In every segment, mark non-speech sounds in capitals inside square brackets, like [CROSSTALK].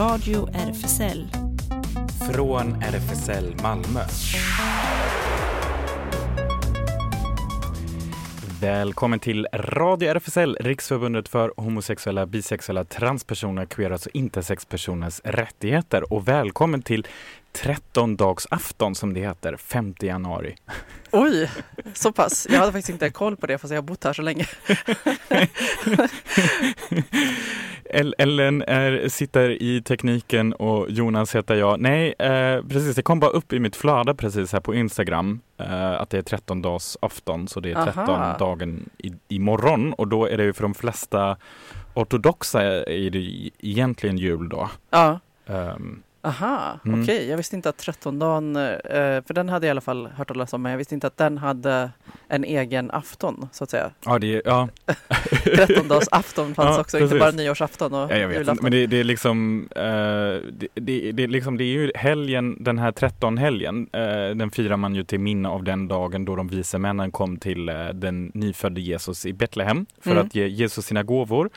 Radio RFSL. Från RFSL Malmö. Välkommen till Radio RFSL, Riksförbundet för homosexuella, bisexuella, transpersoner, queeras alltså och intersexpersoners rättigheter. Och välkommen till 13-dagsafton som det heter, 5 januari. Oj, så pass. Jag hade faktiskt inte koll på det fast jag har bott här så länge. [LAUGHS] Ellen är, sitter i tekniken och Jonas heter jag. Nej, eh, precis, det kom bara upp i mitt flöde precis här på Instagram eh, att det är 13 dags afton, så det är 13 Aha. dagen i, imorgon och då är det ju för de flesta ortodoxa är det egentligen jul då. Ja. Um, Aha, mm. okej. Okay. Jag visste inte att 13-dagen, eh, för den hade jag i alla fall hört talas om, men jag visste inte att den hade en egen afton, så att säga. Ja, det, ja. [LAUGHS] 13-dagsafton [LAUGHS] fanns ja, också, precis. inte bara nyårsafton och ja, jag vet julafton. Men det, det, är liksom, uh, det, det, det, liksom, det är ju helgen, den här 13-helgen, uh, den firar man ju till minne av den dagen då de vise männen kom till uh, den nyfödde Jesus i Betlehem för mm. att ge Jesus sina gåvor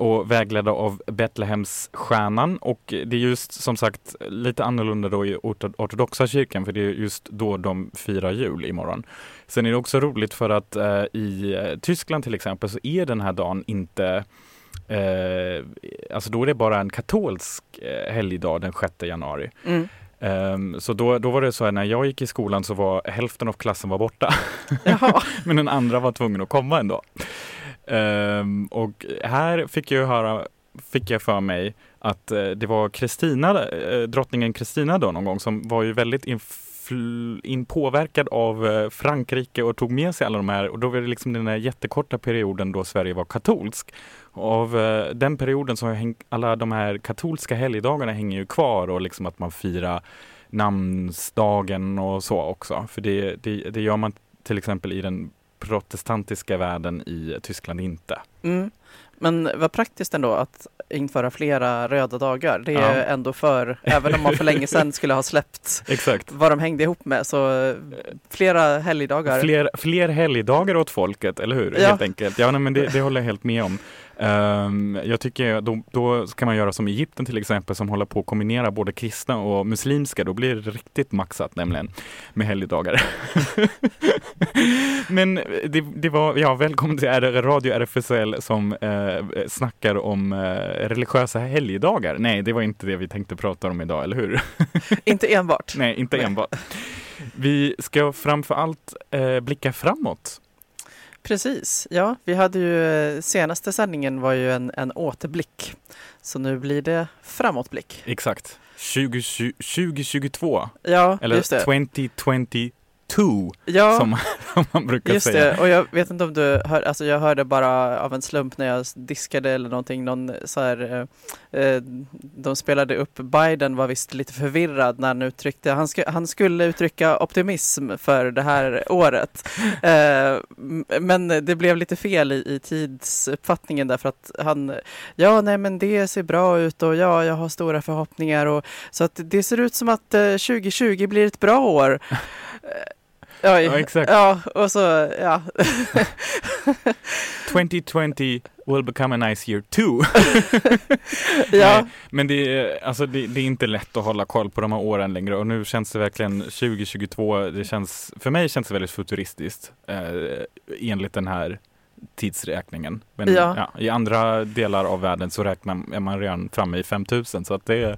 och vägledda av Betlehems stjärnan och det är just som sagt lite annorlunda då i ortodoxa kyrkan för det är just då de firar jul imorgon. Sen är det också roligt för att eh, i eh, Tyskland till exempel så är den här dagen inte eh, alltså då är det bara en katolsk eh, helgdag den 6 januari. Mm. Um, så då, då var det så att när jag gick i skolan så var hälften av klassen var borta. [LAUGHS] Men den andra var tvungen att komma ändå. Um, och här fick jag höra, fick jag för mig att uh, det var Kristina, uh, drottningen Kristina då någon gång som var ju väldigt inpåverkad av uh, Frankrike och tog med sig alla de här och då var det liksom den här jättekorta perioden då Sverige var katolsk. Och Av den perioden så har alla de här katolska helgdagarna hänger ju kvar och liksom att man firar namnsdagen och så också. För det, det, det gör man till exempel i den protestantiska världen i Tyskland inte. Mm. Men vad praktiskt ändå att införa flera röda dagar. Det är ja. ändå för, även om man för länge sedan skulle ha släppt [LAUGHS] vad de hängde ihop med, så flera helgdagar. Fler, fler helgdagar åt folket, eller hur? Ja. Helt enkelt. Ja, nej, men det, det håller jag helt med om. Um, jag tycker då, då kan man göra som Egypten till exempel som håller på att kombinera både kristna och muslimska. Då blir det riktigt maxat nämligen med helgdagar. [LAUGHS] Men det, det, var, ja, välkommen till Radio RFSL som eh, snackar om eh, religiösa helgdagar. Nej, det var inte det vi tänkte prata om idag, eller hur? [LAUGHS] inte enbart. Nej, inte enbart. Vi ska framför allt eh, blicka framåt. Precis, ja, vi hade ju eh, senaste sändningen var ju en, en återblick. Så nu blir det framåtblick. Exakt. 20, 2022. Ja, Eller just det. 2022 two, ja, som, [LAUGHS] som man brukar just säga. Det. Och jag vet inte om du hör, alltså jag hörde bara av en slump när jag diskade eller någonting, någon så här, eh, eh de spelade upp, Biden var visst lite förvirrad när han uttryckte, han, sk han skulle uttrycka optimism för det här året. [LAUGHS] Eh, men det blev lite fel i, i tidsuppfattningen därför att han, ja nej men det ser bra ut och ja, jag har stora förhoppningar och så att det ser ut som att eh, 2020 blir ett bra år. [LAUGHS] Oj, ja, exakt. Ja, och så, ja. [LAUGHS] 2020 will become a nice year too. [LAUGHS] ja. Nej, men det är, alltså det, det, är inte lätt att hålla koll på de här åren längre och nu känns det verkligen 2022, det känns, för mig känns det väldigt futuristiskt eh, enligt den här tidsräkningen. Men ja. Ja, i andra delar av världen så räknar är man redan framme i 5000 så att det är...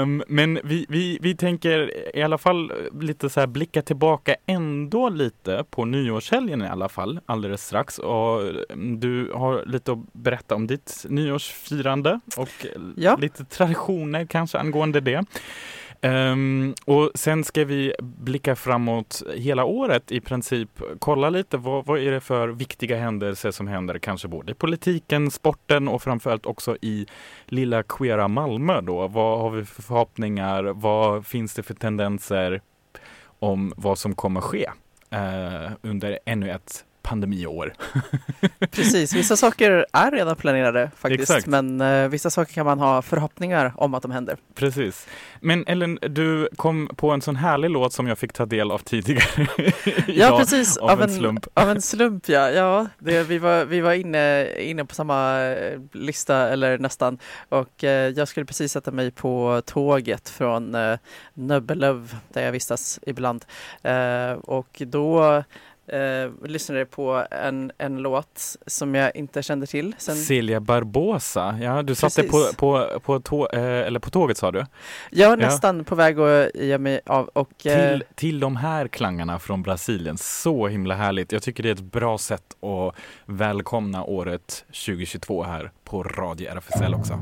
um, [LAUGHS] men vi, vi, vi tänker i alla fall lite så här blicka tillbaka ändå lite på nyårshelgen i alla fall alldeles strax. Och du har lite att berätta om ditt nyårsfirande och ja. lite traditioner kanske angående det. Um, och sen ska vi blicka framåt hela året i princip. Kolla lite vad, vad är det för viktiga händelser som händer kanske både i politiken, sporten och framförallt också i lilla queera Malmö då. Vad har vi för förhoppningar? Vad finns det för tendenser om vad som kommer ske uh, under ännu ett pandemiår. [LAUGHS] Precis, vissa saker är redan planerade faktiskt, Exakt. men eh, vissa saker kan man ha förhoppningar om att de händer. Precis. Men Ellen, du kom på en sån härlig låt som jag fick ta del av tidigare [LAUGHS] Ja, precis. av en slump. Av en slump, ja. ja det, vi var, vi var inne, inne på samma eh, lista, eller nästan. Och eh, jag skulle precis sätta mig på tåget från eh, Nöbbelöv, där jag vistas ibland. Eh, och då eh, lyssnade på en, en låt som jag inte kände till. Sen, Celia Barbosa, ja du satte på, på, på, tå, eh, eller på tåget sa du? jag var nästan på väg att ge mig av. Och, eh, Till, till de här klangarna från Brasilien, så himla härligt. Jag tycker det är ett bra sätt att välkomna året 2022 här på Radio RFSL också.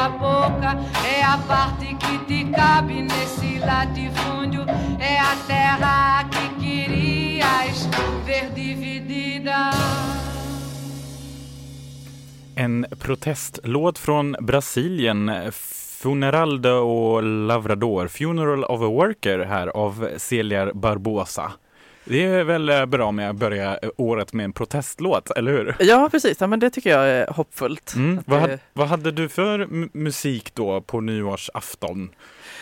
A boca é a parte que te cabe nesse latifúndio. É a terra que querias ver dividida. En protestlåt från Brasilien, Funeral de Lavrador, Funeral of a Worker här av Celia Barbosa. Det är väl eh, bra med att börja eh, året med en protestlåt, eller hur? ja, precis. Ja, men det tycker jag är hoppfullt. Mm. Vad, det- vad hade du för musik då på nyårsafton,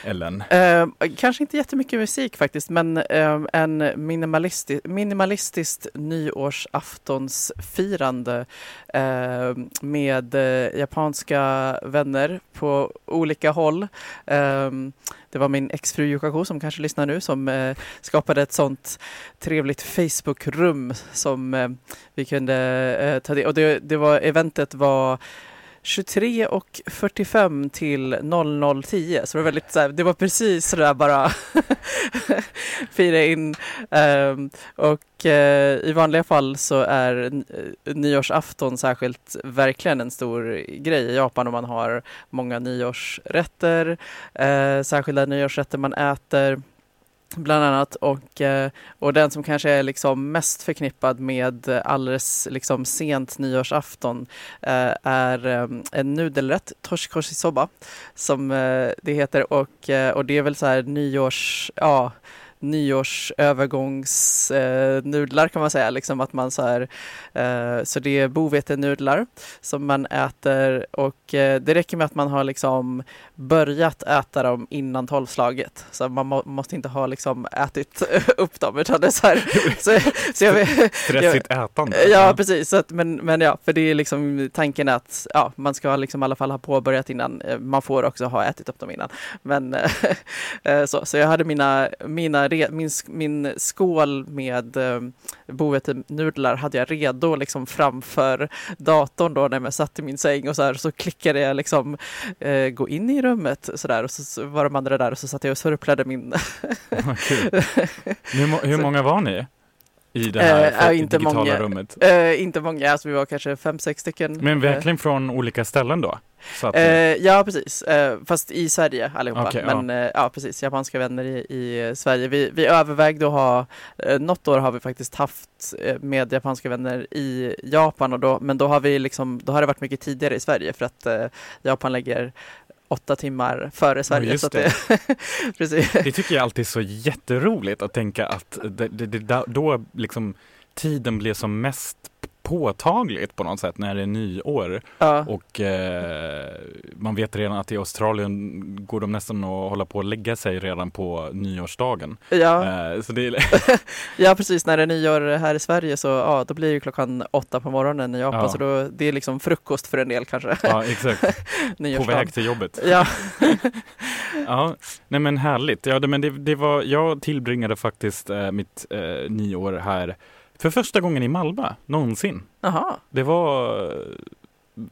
Ellen? Eh, kanske inte jättemycket musik faktiskt, men eh, en minimalisti minimalistiskt nyårsaftonsfirande eh, med eh, japanska vänner på olika håll. Det var min exfru Yukako som kanske lyssnar nu som eh, skapade ett sånt trevligt Facebook-rum som eh, vi kunde eh, ta del Och det, det var, eventet var 23 och 45 till 00.10 så det var väldigt så här, det var precis sådär bara [LAUGHS] fira in. Um, och uh, i vanliga fall så är eh, nyårsafton särskilt verkligen en stor grej i Japan och man har många nyårsrätter, uh, särskilda nyårsrätter man äter bland annat och, eh, och den som kanske är liksom mest förknippad med alldeles liksom sent nyårsafton eh, är eh, en nudelrätt, toshikoshi soba, som det heter och, och det är väl så här nyårs, ja, nyårsövergångsnudlar eh, nudlar kan man säga, liksom att man så här, eh, så det är bovetenudlar som man äter och eh, det räcker med att man har liksom börjat äta dem innan tolvslaget, så man må, måste inte ha liksom ätit [LAUGHS] upp dem utan det är så här, [LAUGHS] så, så jag, Stressigt ätande? Ja, precis. Så att, men, men ja, för det är liksom tanken att ja, man ska liksom i alla fall ha påbörjat innan. Eh, Man får också ha ätit upp dem innan. Men [LAUGHS] så, så jag hade mina, mina re, min, min skål med eh, bovetenudlar hade jag redo liksom framför datorn då när jag satt i min säng och så här så klickade jag liksom eh, gå in i rummet så där och så, var de andra där och så satt jag och surplade min. [LAUGHS] [LAUGHS] Hur, hur många var ni? I det här inte digitala många. rummet? Eh, inte många, alltså vi var kanske fem, sex stycken. Men Eh, verkligen från olika ställen då? Att, ja, precis. Fast i Sverige allihopa. Okej, Men ja. ja, precis. Japanska vänner i, i Sverige. Vi, vi övervägde att ha, eh, något år har vi faktiskt haft med japanska vänner i Japan, och då, men då har, vi liksom, då har det varit mycket tidigare i Sverige för att Japan lägger åtta timmar före Sverige. just så att det, [LAUGHS] precis. Det tycker jag alltid är så jätteroligt att tänka att det, det, det, då liksom tiden blir som mest påtagligt på något sätt när det är nyår Ja. och eh, man vet redan att i Australien går de nästan att hålla på att lägga sig redan på nyårsdagen. Ja, Eh, så det [LAUGHS] ja, precis. När det är nyår här i Sverige så ja, då blir det klockan åtta på morgonen i Japan. Ja. Så då, det är liksom frukost för en del kanske. ja exakt, [LAUGHS] på väg till jobbet. Ja, [LAUGHS] Ja, nej men härligt. Ja, det, men det, det var, jag tillbringade faktiskt eh, mitt eh, nyår här för första gången i Malmö någonsin. jaha. Det var eh,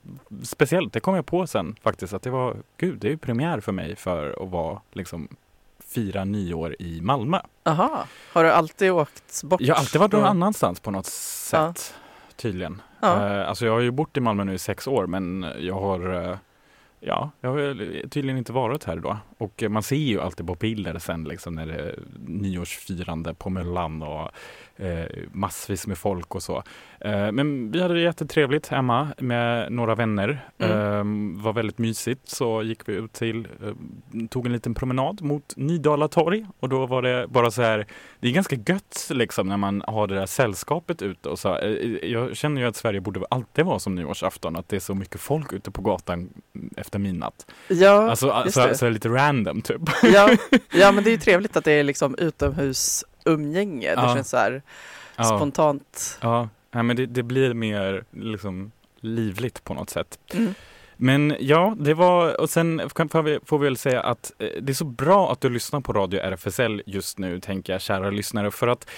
speciellt, det kom jag på sen faktiskt, att det var, gud, det är ju premiär för mig för att vara liksom fira nyår i Malmö. Aha. Har du alltid åkt bort? Jag har alltid varit någon då? annanstans på något sätt, tydligen. Ja. Eh, alltså jag har ju bott i Malmö nu i sex år, men jag har eh, Ja, jag har tydligen inte varit här då. Och man ser ju alltid på bilder sen liksom när det är nyårsfirande på Möllan och massvis med folk och så. Eh, men vi hade det jättetrevligt hemma med några vänner. Mm. Eh, var väldigt mysigt så gick vi ut till, eh, tog en liten promenad mot Nydala torg och då var det bara så här, det är ganska gött liksom när man har det där sällskapet ute och så. Eh, jag känner ju att Sverige borde alltid vara som nyårsafton, att det är så mycket folk ute på gatan efter midnatt. Ja, alltså, just så, det. så lite random typ. Ja, [LAUGHS] ja, men det är ju trevligt att det är liksom utomhus umgänge. Det känns så här ja. spontant. Ja, ja men det, det, blir mer liksom livligt på något sätt. Mm. Men ja, det var, och sen får vi, får vi väl säga att eh, det är så bra att du lyssnar på Radio RFSL just nu, tänker jag, kära lyssnare, för att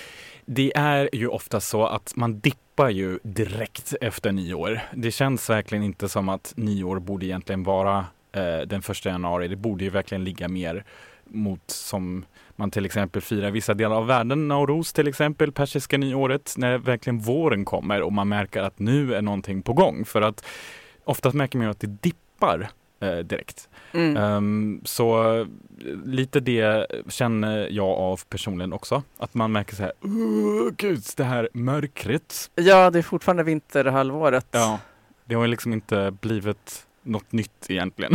det är ju ofta så att man dippar ju direkt efter nyår. Det känns verkligen inte som att nyår borde egentligen vara eh, den första januari. Det borde ju verkligen ligga mer mot som man till exempel firar vissa delar av världen, Nowruz till exempel, persiska nyåret, när verkligen våren kommer och man märker att nu är någonting på gång. För att oftast märker man att det dippar eh, direkt. Mm. Um, så lite det känner jag av personligen också. Att man märker så här, gud, det här mörkret. Ja, det är fortfarande vinterhalvåret. Ja, det har liksom inte blivit något nytt egentligen.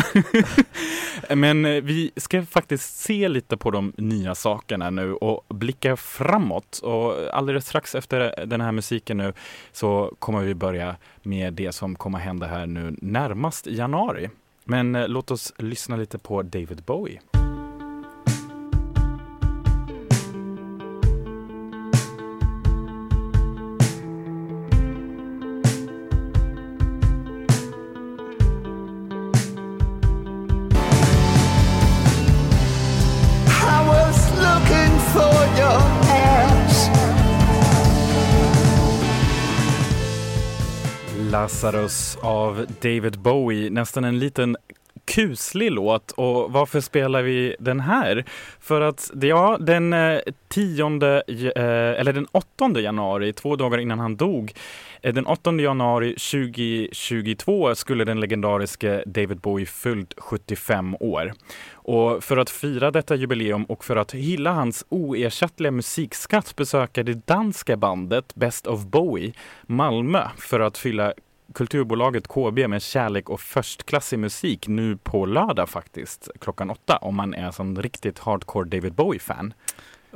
[LAUGHS] Men eh, vi ska faktiskt se lite på de nya sakerna nu och blicka framåt. Och alldeles strax efter den här musiken nu så kommer vi börja med det som kommer hända här nu närmast i januari. Men eh, låt oss lyssna lite på David Bowie. Lazarus av David Bowie. Nästan en liten kuslig låt och varför spelar vi den här? För att ja, den eh, tionde, eh, eller den 8 januari, två dagar innan han dog, eh, den 8 januari 2022 skulle den legendariske David Bowie fyllt 75 år. Och för att fira detta jubileum och för att hylla hans oersättliga musikskatt besöker det danska bandet Best of Bowie Malmö för att fylla kulturbolaget KB med kärlek och förstklassig musik nu på lördag faktiskt, klockan åtta, om man är som riktigt hardcore David Bowie-fan.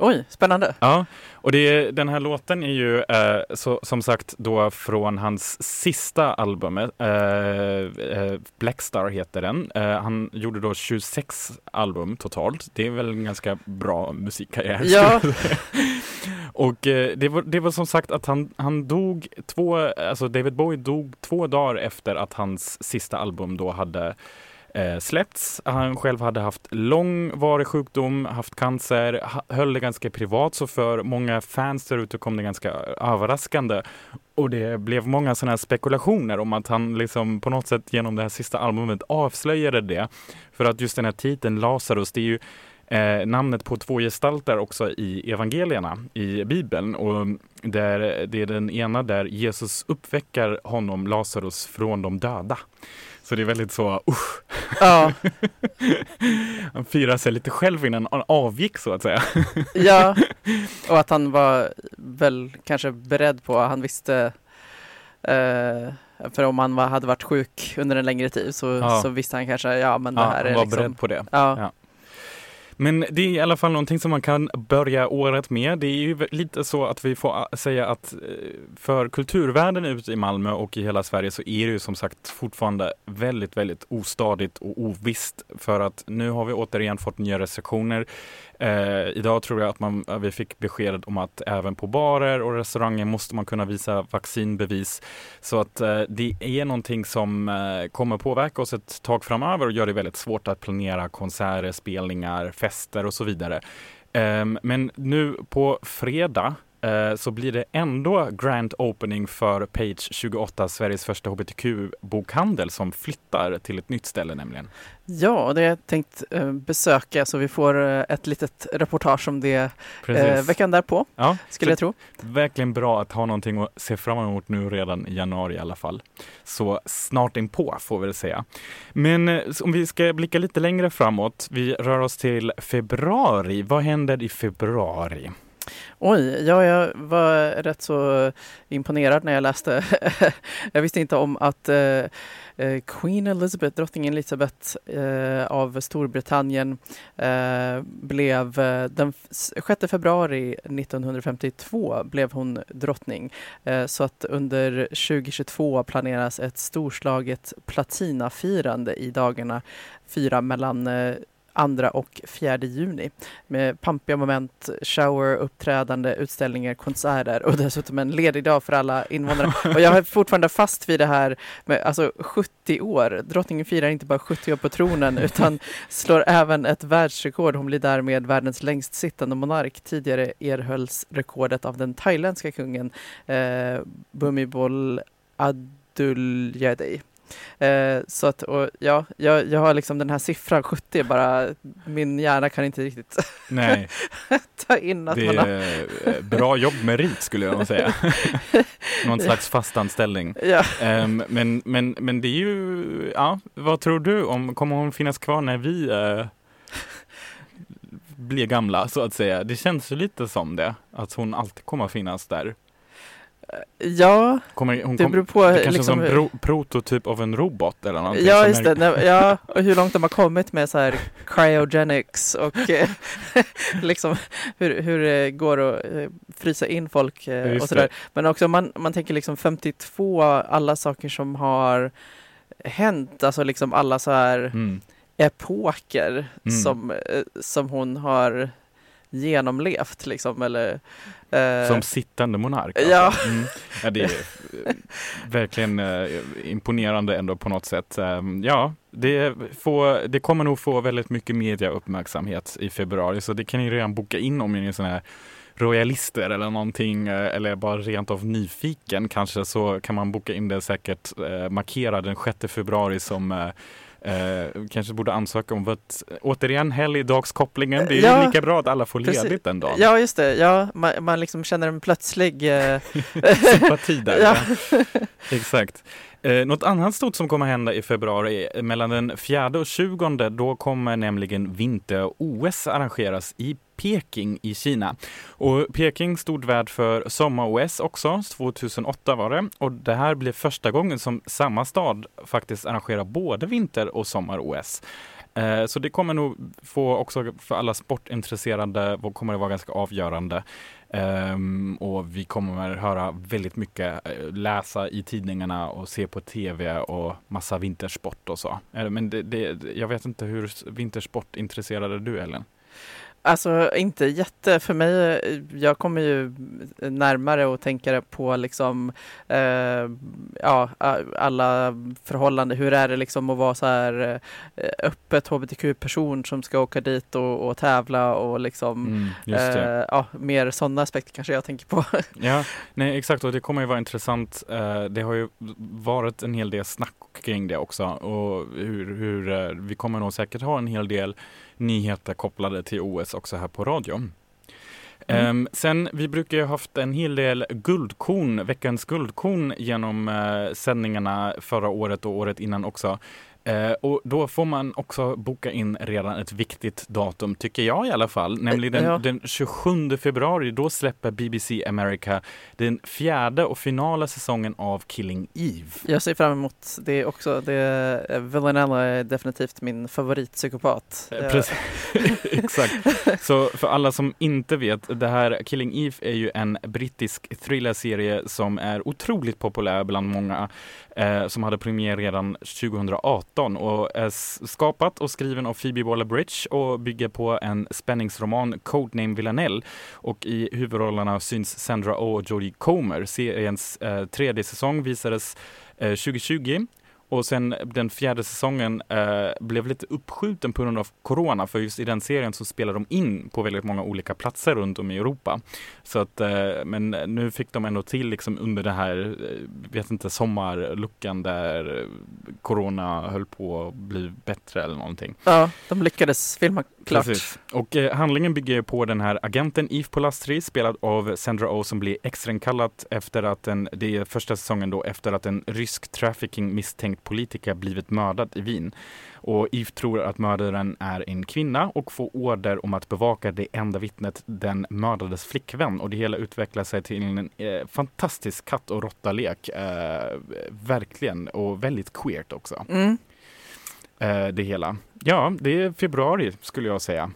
Oj, spännande! Ja, och det, den här låten är ju eh, så, som sagt då från hans sista album, eh, eh, Blackstar heter den. Eh, han gjorde då 26 album totalt. Det är väl en ganska bra musikkarriär. Ja och eh, det, var, det var som sagt att han, han dog två, alltså David Bowie dog två dagar efter att hans sista album då hade eh, släppts. Han själv hade haft långvarig sjukdom, haft cancer, höll det ganska privat så för många fans där ute kom det ganska eh, överraskande. Och det blev många sådana här spekulationer om att han liksom på något sätt genom det här sista albumet avslöjade det. För att just den här titeln Lazarus, det är ju eh, namnet på två gestalter också i evangelierna i Bibeln. Och där, det är den ena där Jesus uppväcker honom, Lazarus, från de döda. Så det är väldigt så, usch. Ja. [LAUGHS] han firar sig lite själv innan han avgick så att säga. ja, [LAUGHS] och att han var väl kanske beredd på, han visste eh, för om han var, hade varit sjuk under en längre tid så, ja. så visste han kanske, ja men det här är liksom... han var beredd på det. Ja. ja. Men det är i alla fall någonting som man kan börja året med. Det är ju lite så att vi får eh, säga att eh, för kulturvärlden ute i Malmö och i hela Sverige så är det ju som sagt fortfarande väldigt, väldigt ostadigt och ovisst för att nu har vi återigen fått nya restriktioner. Eh, idag tror jag att man, eh, vi fick besked om att även på barer och restauranger måste man kunna visa vaccinbevis. Så att eh, det är någonting som eh, kommer påverka oss ett tag framöver och gör det väldigt svårt att planera konserter, spelningar, fester och så vidare. Ehm, men nu på fredag så blir det ändå grand opening för Page 28, Sveriges första hbtq-bokhandel som flyttar till ett nytt ställe nämligen. Ja, det har jag tänkt eh, besöka så vi får eh, ett litet reportage om det eh, veckan därpå, ja, skulle jag tro. Verkligen bra att ha någonting att se fram emot nu redan i januari i alla fall. Så snart inpå får vi väl säga. Men eh, om vi ska blicka lite längre framåt, vi rör oss till februari. Vad händer i februari? Oj, ja, jag var rätt så imponerad när jag läste. [LAUGHS] jag visste inte om att eh, eh Queen Elizabeth, drottning Elizabeth eh, av Storbritannien eh, blev eh, den 6 februari 1952 blev hon drottning. Eh, så att under 2022 planeras ett storslaget platinafirande i dagarna fyra mellan eh, andra och 4 juni med pampiga moment, shower, uppträdande, utställningar, konserter och dessutom en ledig dag för alla invånare. [LAUGHS] Och jag är fortfarande fast vid det här med alltså 70 år. Drottningen firar inte bara 70 år på tronen [LAUGHS] utan slår även ett världsrekord. Hon blir därmed världens längst sittande monark. Tidigare erhölls rekordet av den thailändska kungen eh, Bhumibol Adulyadej. Eh, så att, och, ja, jag, jag har liksom den här siffran 70 bara, min hjärna kan inte riktigt [LAUGHS] Nej. ta in att det man har... är eh, bra jobb med rit skulle jag nog säga. [LAUGHS] Någon slags fastanställning. Ja. Um, men, men, men det är ju, ja, vad tror du om, kommer hon finnas kvar när vi uh, blir gamla så att säga? Det känns ju lite som det, att hon alltid kommer finnas där. Ja, kommer, hon det beror på. Det kanske liksom, som pro, prototyp av en robot eller någonting. Ja, just det. Nej, ja, och hur långt de har kommit med så här cryogenics och eh, [LAUGHS] liksom hur, hur det går att eh, frysa in folk eh, och sådär. Men också man, man tänker liksom 52, alla saker som har hänt, alltså liksom alla så här mm. epoker mm. Som, som hon har genomlevt liksom eller eh... Som sittande monark? Alltså. Ja. Mm. ja. Det är eh, [LAUGHS] verkligen eh, imponerande ändå på något sätt. Eh, ja, det, får, det kommer nog få väldigt mycket mediauppmärksamhet i februari så det kan ni redan boka in om ni är sådana här royalister eller någonting eh, eller bara rent av nyfiken kanske så kan man boka in det säkert eh, markera den 6 februari som Eh, kanske borde ansöka om att återigen helgdagskopplingen. Det är ja, lika bra att alla får precis. ledigt den dagen. Ja, just det. Ja, man, man liksom känner en plötslig eh... [LAUGHS] sympati där. [LAUGHS] ja. Exakt. Eh, något annat stort som kommer hända i februari, eh, mellan den 4 och 20, då kommer nämligen vinter-OS arrangeras i Peking i Kina. Och Peking stod värd för sommar-OS också, 2008 var det. Och det här blir första gången som samma stad faktiskt arrangerar både vinter och sommar-OS. Eh, så det kommer nog få också för alla sportintresserade, kommer det vara ganska avgörande. Um, och vi kommer höra väldigt mycket, eh, läsa i tidningarna och se på tv och massa vintersport och så. Eh, men det, det, jag vet inte hur vintersport du Ellen? Alltså inte jätte, för mig, jag kommer ju närmare och tänka på liksom, eh, ja, alla förhållanden. Hur är det liksom att vara så här eh, öppet hbtq-person som ska åka dit och, och tävla och liksom, mm, eh, ja, mer sådana aspekter kanske jag tänker på. [LAUGHS] Ja, nej exakt och det kommer ju vara intressant. Eh, det har ju varit en hel del snack kring det också och hur, hur eh, vi kommer nog säkert ha en hel del nyheter kopplade till OS också här på radion. Mm. Um, sen, vi brukar ju haft en hel del guldkorn, veckans guldkorn genom uh, sändningarna förra året och året innan också. Eh, och då får man också boka in redan ett viktigt datum, tycker jag i alla fall, nämligen ja. den 27 februari. Då släpper BBC America den fjärde och finala säsongen av Killing Eve. Jag ser fram emot det också. Det, eh, Villanella är definitivt min favoritpsykopat. Eh, precis. [LAUGHS] Exakt. Så för alla som inte vet, det här Killing Eve är ju en brittisk thrillerserie som är otroligt populär bland många eh, som hade premiär redan 2018 och eh, är skapat och skriven av Phoebe Waller-Bridge och bygger på en spänningsroman Codename Villanelle och i huvudrollerna syns Sandra Oh och Jodie Comer. Seriens eh, tredje säsong visades eh, 2020 och sen den fjärde säsongen eh, blev lite uppskjuten på grund av corona, för just i den serien så spelar de in på väldigt många olika platser runt om i Europa. Så att, eh, men nu fick de ändå till liksom under det här, eh, vet inte, sommarluckan där corona höll på att bli bättre eller någonting. Ja, de lyckades filma klart. Precis. Och eh, handlingen bygger på den här agenten Yves Polastri, spelad av Sandra Oh, som blir extrainkallad efter att en, det är första säsongen då, efter att en rysk trafficking misstänkt politiker blivit mördad i Wien. Och Yves tror att mördaren är en kvinna och får order om att bevaka det enda vittnet, den mördades flickvän. Och det hela utvecklar sig till en eh, fantastisk katt och råtta-lek. Eh, verkligen, och väldigt queert också. Mm. Eh, det hela. Ja, det är februari skulle jag säga.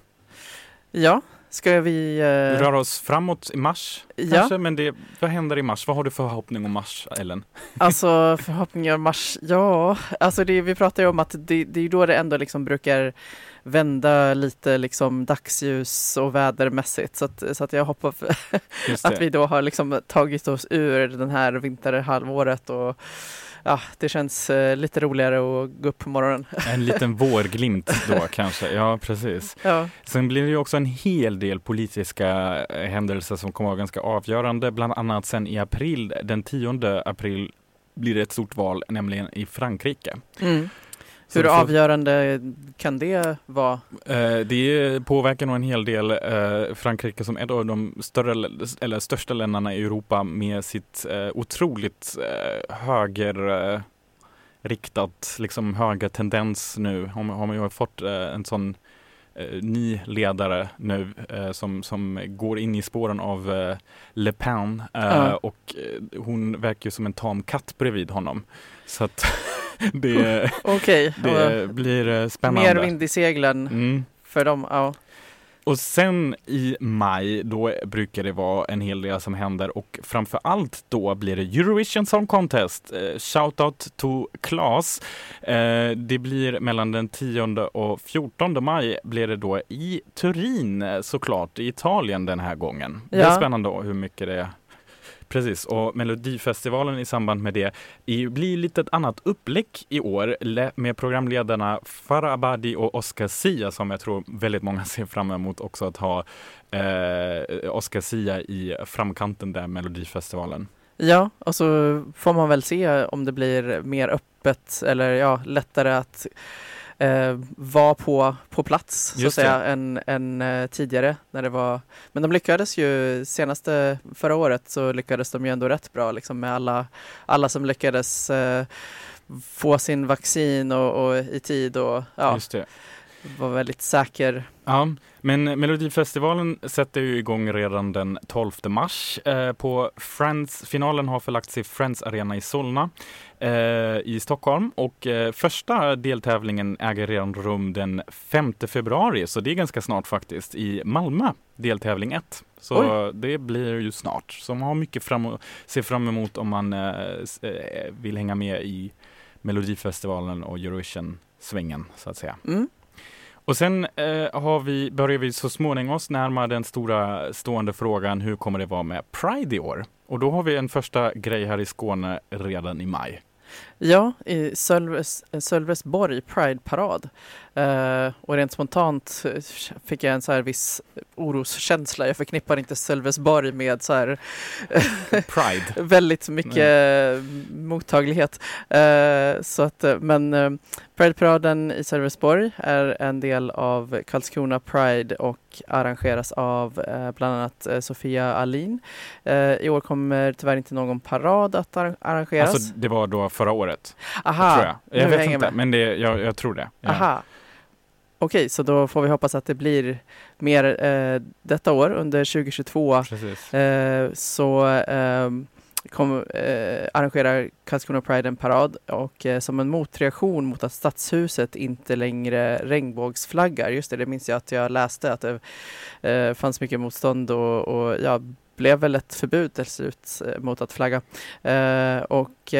Ja, Ska vi... Uh... Röra oss framåt i mars ja. kanske, men det, vad händer i mars? Vad har du för förhoppning om mars, Ellen? Alltså förhoppningar om mars, ja, alltså det, vi pratar ju om att det, det är då det ändå liksom brukar vända lite liksom dagsljus och vädermässigt så att, så att jag hoppas [LAUGHS] att vi då har liksom tagit oss ur den här vinterhalvåret och ja, det känns eh, lite roligare att gå upp på morgonen. [LAUGHS] En liten vårglimt då [LAUGHS] kanske, ja precis. Ja. Sen blir det ju också en hel del politiska eh, händelser som kommer att vara ganska avgörande, bland annat sen i april, den 10 april blir det ett stort val, nämligen i Frankrike. Mm. Hur avgörande kan det vara? Eh, det påverkar nog en hel del. Eh, Frankrike som ett av de större eller största länderna i Europa med sitt eh, otroligt eh, höger eh, riktat, liksom höga tendens nu. Har, har man ju fått eh, en sån ny ledare nu som, som går in i spåren av Le Pen uh. och hon verkar ju som en tam katt bredvid honom. Så att [LAUGHS] det, okay. det blir eh, spännande. Mer vind i seglen mm. för dem. Ja. Och sen i maj, då brukar det vara en hel del som händer och framför allt då blir det Eurovision Song Contest. Eh, Shoutout to Klas. Eh, det blir mellan den 10 och 14 maj blir det då i Turin såklart, i Italien den här gången. Ja. Det är spännande hur mycket det Precis, och Melodifestivalen i samband med det blir lite ett annat upplägg i år med programledarna Farah Abadi och Oscar Sia som jag tror väldigt många [LAUGHS] ser fram emot också att ha eh, Oscar Sia i framkanten där Melodifestivalen. Ja, och så får man väl se om det blir mer öppet eller ja, lättare att var på, på plats så att säga än, än eh, tidigare när det var. Men de lyckades ju senaste förra året så lyckades de ju ändå rätt bra liksom med alla, alla som lyckades eh, få sin vaccin och, och, i tid och ja, var väldigt säker. Ja, men Melodifestivalen sätter ju igång redan den 12 mars. Eh, på Friends, finalen har förlagts i Friends Arena i Solna eh, i Stockholm och eh, första deltävlingen äger redan rum den 5 februari, så det är ganska snart faktiskt, i Malmö, deltävling 1. Så Oj. det blir ju snart. Så man har mycket fram att se fram emot om man eh, eh, vill hänga med i Melodifestivalen och Eurovision-svängen så att säga. Mm. Och sen eh, har vi, börjar vi så småningom oss närma den stora stående frågan hur kommer det vara med Pride i år? Och då har vi en första grej här i Skåne redan i maj. Ja, i Sölves, eh, Sölvesborg Pride-parad. Uh, och rent spontant fick jag en så här viss oroskänsla. Jag förknippar inte Sölvesborg med så här Pride. [LAUGHS] väldigt mycket mm. mottaglighet. Uh, så att, men uh, Pride-paraden i Sölvesborg är en del av Karlskrona Pride och arrangeras av bland annat Sofia Alin. I år kommer tyvärr inte någon parad att arrangeras. Alltså det var då förra året? Aha, jag. jag vet inte, med. men det, jag, jag tror det. Ja. Aha. Okej, så då får vi hoppas att det blir mer eh, detta år under 2022. Eh, så eh, kom, eh, arrangerar Karlskrona Pride en parad och eh, som en motreaktion mot att Stadshuset inte längre regnbågsflaggar. Just det, det minns jag att jag läste att det eh, fanns mycket motstånd och, och ja, blev väl ett förbud till slut mot att flagga. och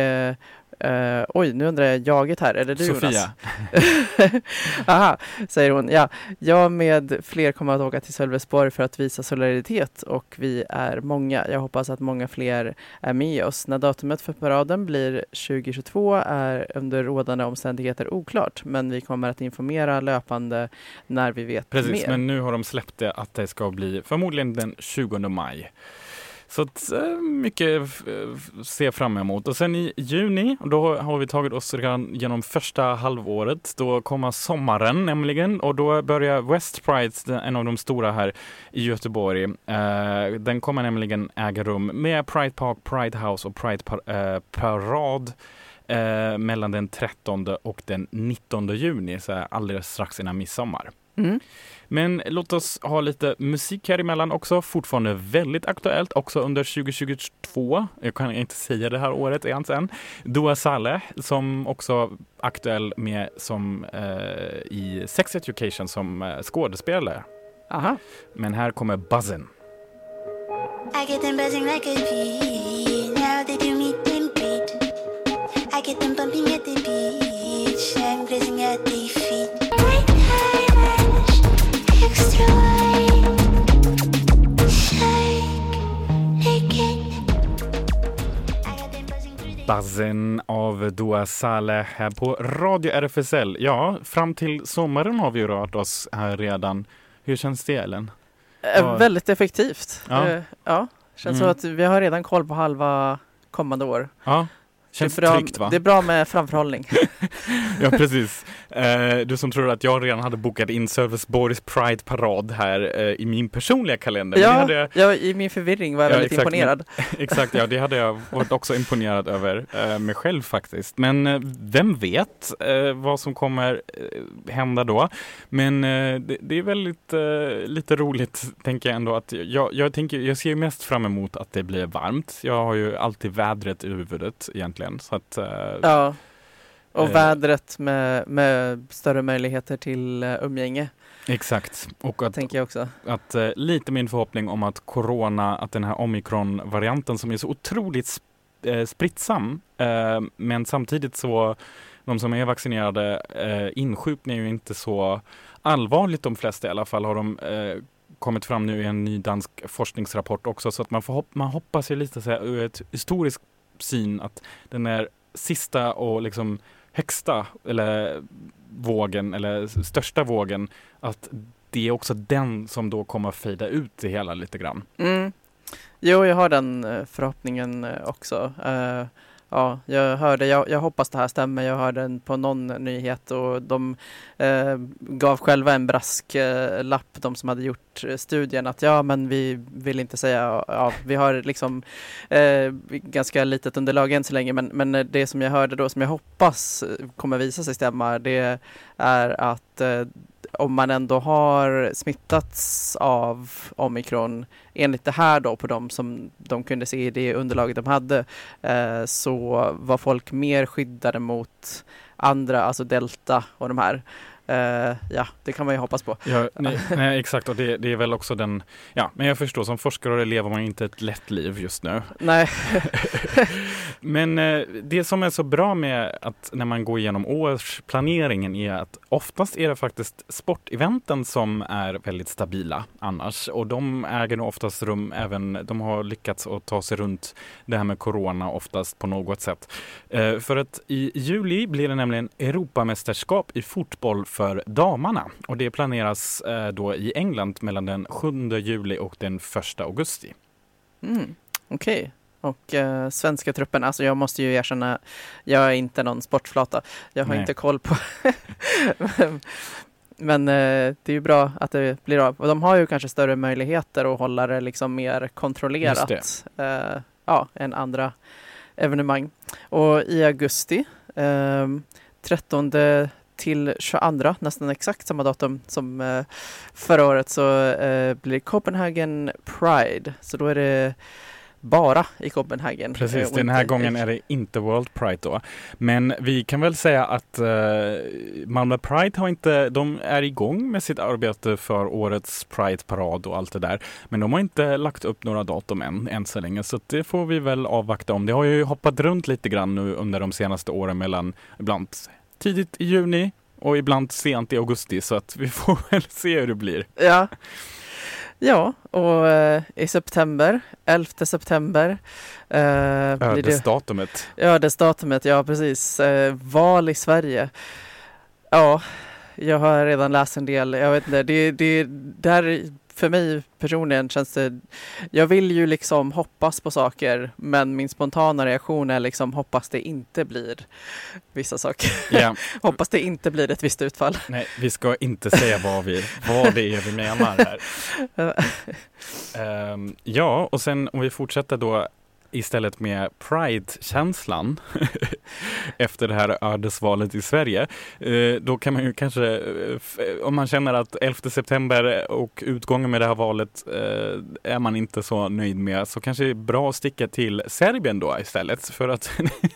Uh, oj, nu undrar jag jaget här. Är det du Sofia. Jonas? [LAUGHS] Aha, säger hon. Ja, jag med fler kommer att åka till Sölvesborg för att visa solidaritet och vi är många. Jag hoppas att många fler är med oss. När datumet för paraden blir 2022 är under rådande omständigheter oklart, men vi kommer att informera löpande när vi vet Precis, mer. men nu har de släppt det att det ska bli förmodligen den 20 maj. Så att, eh, mycket se fram emot. Och sen i juni, då har vi tagit oss redan genom första halvåret. Då kommer sommaren nämligen och då börjar West Pride, en av de stora här i Göteborg. Eh, den kommer nämligen äga rum med Pride Park, Pride House och Pride par eh, Parad eh, mellan den 13 och den 19 juni, så alldeles strax innan midsommar. Mm. Men låt oss ha lite musik här emellan också. Fortfarande väldigt aktuellt också under 2022. Jag kan inte säga det här året ens än. Dua Saleh som också aktuell med som eh, i Sex Education som eh, skådespelare. Aha. Men här kommer Buzzin. I get them buzzing like a bee. Buzzin av Dua Saleh här på Radio RFSL. Ja, fram till sommaren har vi rört oss här redan. Hur känns det Ellen? Ja. Väldigt effektivt. Ja. Eh, ja. Känns Mm. som att vi har redan koll på halva kommande år. Ja, känns det är bra, tryggt va? Det är bra med framförhållning. [LAUGHS] Ja, precis. Eh, du som tror att jag redan hade bokat in Sölvesborgs Pride-parad här eh, i min personliga kalender. Ja, hade jag, ja, i min förvirring var jag Ja, väldigt exakt, imponerad. [LAUGHS] exakt, ja, det hade jag varit också imponerad över eh, mig själv faktiskt. Men eh, vem vet eh, vad som kommer eh, hända då. Men det, det är väldigt lite roligt, tänker jag ändå. att jag, jag, tänker, jag ser mest fram emot att det blir varmt. Jag har ju alltid vädret i huvudet egentligen. Så att, eh, Ja. Och Eh. vädret med, med större möjligheter till uh, umgänge, Exakt. Och att tänker jag också. att eh, lite min förhoppning om att corona, att den här omikron-varianten som är så otroligt sp- eh, spritsam, eh, men samtidigt så de som är vaccinerade eh, insjuknar ju inte så allvarligt de flesta i alla fall har de eh, kommit fram nu i en ny dansk forskningsrapport också så att man, får hopp- man hoppas ju lite så här, ur ett historiskt syn att den är sista och liksom högsta eller vågen eller största vågen att det är också den som då kommer att fejda ut det hela lite grann. Mm. Jo, jag har den eh, förhoppningen eh, också. Eh, Ja, jag hörde, jag, jag hoppas det här stämmer. Jag hörde den på någon nyhet och de eh, gav själva en brasklapp, eh, de som hade gjort eh, studien, att ja, men vi vill inte säga, ja, vi har liksom eh, ganska litet underlag än så länge, men, men det som jag hörde då, som jag hoppas eh, kommer visa sig stämma, det är att eh, om man ändå har smittats av omikron enligt det här då på de som de kunde se i det underlaget de hade eh, så var folk mer skyddade mot andra, alltså delta och de här. Eh, ja, det kan man ju hoppas på. Ja, nej, nej, exakt och det, det är väl också den, ja men jag förstår som forskare lever man inte ett lätt liv just nu. Nej, [LAUGHS] Men eh, det som är så bra med att när man går igenom årsplaneringen är att oftast är det faktiskt sporteventen som är väldigt stabila annars och de äger nog oftast rum även, de har lyckats att ta sig runt det här med corona oftast på något sätt. Eh, för att i juli blir det nämligen Europamästerskap i fotboll för damerna och det planeras eh, då i England mellan den 7 juli och den 1 augusti. mm, okej. Och eh, svenska truppen, alltså jag måste ju erkänna, jag är inte någon sportflata. Jag har Nej. inte koll på [LAUGHS] Men eh, det är ju bra att det blir av. Och de har ju kanske större möjligheter att hålla det liksom mer kontrollerat eh, ja, än andra evenemang. Och i augusti, eh, 13 till 22, nästan exakt samma datum som eh, förra året, så eh, blir Copenhagen Pride. Så då är det bara i Copenhagen. eh, Precis, den här gången är det inte World Pride då. Men vi kan väl säga att eh, Malmö Pride har inte, de är igång med sitt arbete för årets Pride-parad och allt det där. Men de har inte lagt upp några datum än, än så länge, så det får vi väl avvakta om. Det har ju hoppat runt lite grann nu under de senaste åren mellan ibland tidigt i juni och ibland sent i augusti, så att vi [LAUGHS] får väl se hur det blir. Ja. Ja, och eh, i september, 11 september, eh, Ödesdatumet. ödesdatumet, ja precis, eh, val i Sverige. Ja, jag har redan läst en del, jag vet inte, det, det där för mig personligen känns det, jag vill ju liksom hoppas på saker, men min spontana reaktion är liksom hoppas det inte blir vissa saker. Ja. [LAUGHS] hoppas det inte blir ett visst utfall. Nej, vi ska inte säga vad, vi, vad det är vi menar här. [LAUGHS] Ehm, ja, och sen om vi fortsätter då istället med Pride-känslan [LAUGHS] efter det här ödesvalet i Sverige. Eh, då kan man ju kanske, eh, f- om man känner att 11 september och utgången med det här valet eh, är man inte så nöjd med så kanske det är bra att sticka till Serbien då istället. För att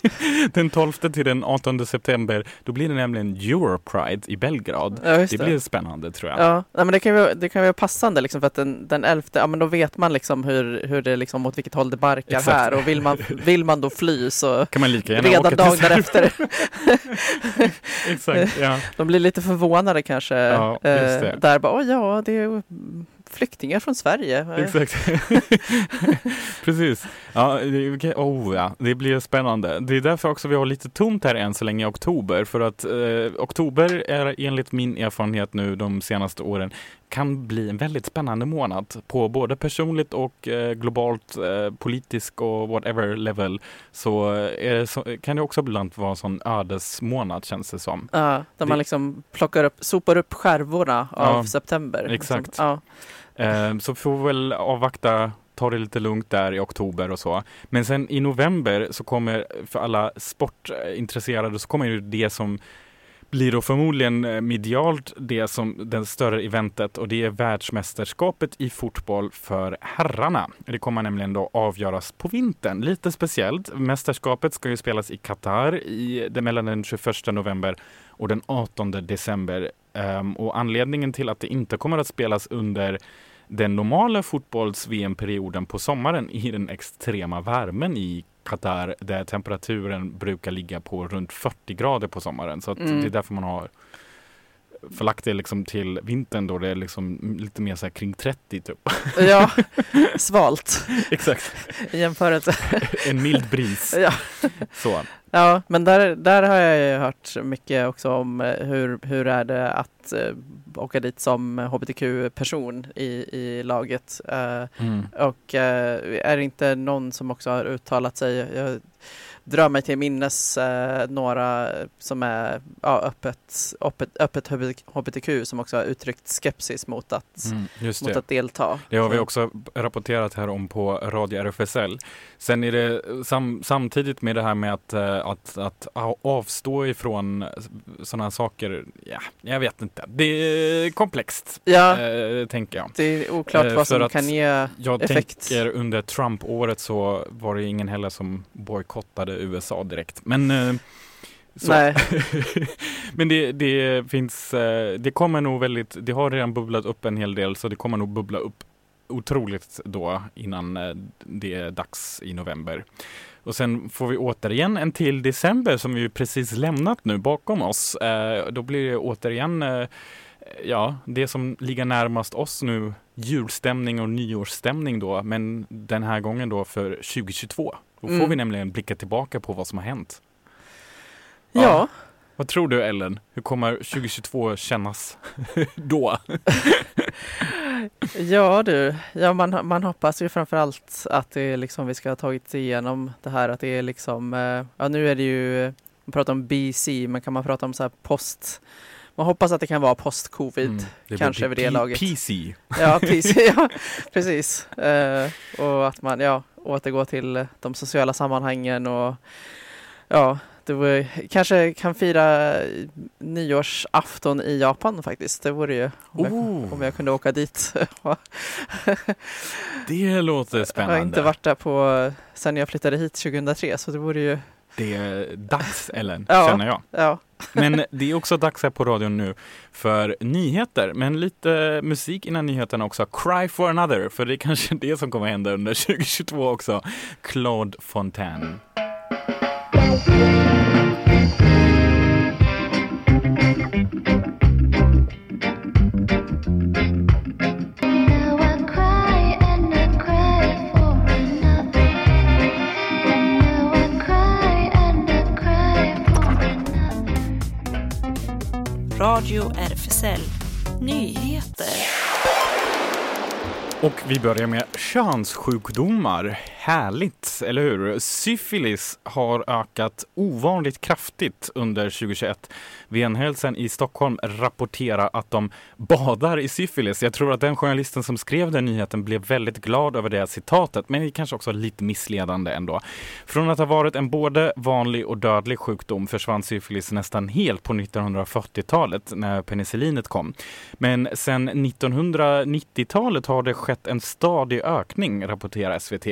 [LAUGHS] den 12 till den 18 september då blir det nämligen Europride i Belgrad. Ja, just Det blir spännande tror jag. Ja, men det kan ju det kan ju vara passande liksom för att den, den 11, ja men då vet man liksom hur, hur det liksom åt vilket håll det barkar Exakt. här och vill man, vill man då fly så Kan man lika gärna redan åka dagen därefter. [LAUGHS] Exakt, ja. De blir lite förvånade kanske. Ja, just det. eh, där bara, oh, ja det är flyktingar från Sverige. Eh, Exakt. [LAUGHS] Precis. Ja, det, oh, ja, det blir spännande. Det är därför också vi har lite tomt här än så länge i oktober. För att eh, oktober är enligt min erfarenhet nu de senaste åren kan bli en väldigt spännande månad på både personligt och eh, globalt, eh, politisk och whatever level. Så, eh, det så kan det också ibland vara en sån ödesmånad känns det som. Ja, där Det- man liksom plockar upp, sopar upp skärvorna av Ja, september. exakt. Liksom. Ja. Eh, så får vi väl avvakta, ta det lite lugnt där i oktober och så. Men sen i november så kommer, för alla sportintresserade, så kommer ju det som blir då förmodligen eh, medialt det som det större eventet och det är världsmästerskapet i fotboll för herrarna. Det kommer nämligen då avgöras på vintern. Lite speciellt. Mästerskapet ska ju spelas i Qatar i, mellan den 21 november och den 18 december. Um, och anledningen till att det inte kommer att spelas under den normala fotbolls-VM-perioden på sommaren i den extrema värmen i Qatar där temperaturen brukar ligga på runt 40 grader på sommaren. Så Mm. det är därför man har förlagt det liksom till vintern då det är liksom lite mer så här kring 30 typ. [LAUGHS] ja, [LAUGHS] svalt Exakt. i jämförelse. [LAUGHS] En mild bris. Ja. Så. Ja, men där, där har jag ju hört mycket också om eh, hur, hur är det att eh, åka dit som hbtq-person i, i laget. Eh, Mm. och är det inte någon som också har uttalat sig, jag drar mig till minnes eh, några som är ja, öppet, öppet, öppet hbtq som också har uttryckt skepsis mot att, Mm, mot att delta. Det har vi Så- också rapporterat här om på Radio RFSL. Sen är det sam, samtidigt med det här med att, eh, att, att avstå ifrån sådana saker. Ja, jag vet inte. Det är komplext, Ja, eh, tänker jag. det är oklart eh, vad som kan ge Jag effekt. tänker under Trump-året så var det ingen heller som bojkottade USA direkt. Men eh, så. Nej. [LAUGHS] Men det, det finns, eh, det kommer nog väldigt, det har redan bubblat upp en hel del så det kommer nog bubbla upp otroligt då innan eh, det är dags i november. Och sen får vi återigen en till december som vi precis lämnat nu bakom oss. Då blir det återigen Ja, det som ligger närmast oss nu, julstämning och nyårsstämning då, men den här gången då för 2022. Då får Mm. vi nämligen blicka tillbaka på vad som har hänt. Ja, Vad tror du Ellen? Hur kommer 2022 kännas [LAUGHS] då? [LAUGHS] ja du. Ja, man, man hoppas ju framförallt att det liksom, vi ska ha tagit igenom det här att det är liksom, eh, ja nu är det ju, man pratar om BC, men kan man prata om så här post, man hoppas att det kan vara post-covid. Mm, kanske vid det laget. PC. Ja, precis. Ja, [LAUGHS] precis. Eh, och att man ja, återgår till de sociala sammanhangen och ja, det kanske kan fira nyårsafton i Japan faktiskt. Det vore ju om, jag, Oh. om jag kunde åka dit. [LAUGHS] Det låter jag har spännande. inte varit där på sen jag flyttade hit 2003 så det vore ju, Det är dags Ellen, Ja. känner jag. ja. Men det är också dags här på radion nu för nyheter, men lite musik innan nyheterna också. Cry for another, för det är kanske det som kommer hända under 2022 också. Claude Fontaine. Radio RFSL Nyheter. Och vi börjar med könssjukdomar. Härligt, eller hur? Syfilis har ökat ovanligt kraftigt under 2021. Venhälsan i Stockholm rapporterar att de badar i syfilis. Jag tror att den journalisten som skrev den nyheten blev väldigt glad över det citatet, men det är kanske också lite missledande ändå. Från att ha varit en både vanlig och dödlig sjukdom försvann syfilis nästan helt på 1940-talet när penicillinet kom. Men sedan 1990-talet har det skett en stadig ökning, rapporterar SVT.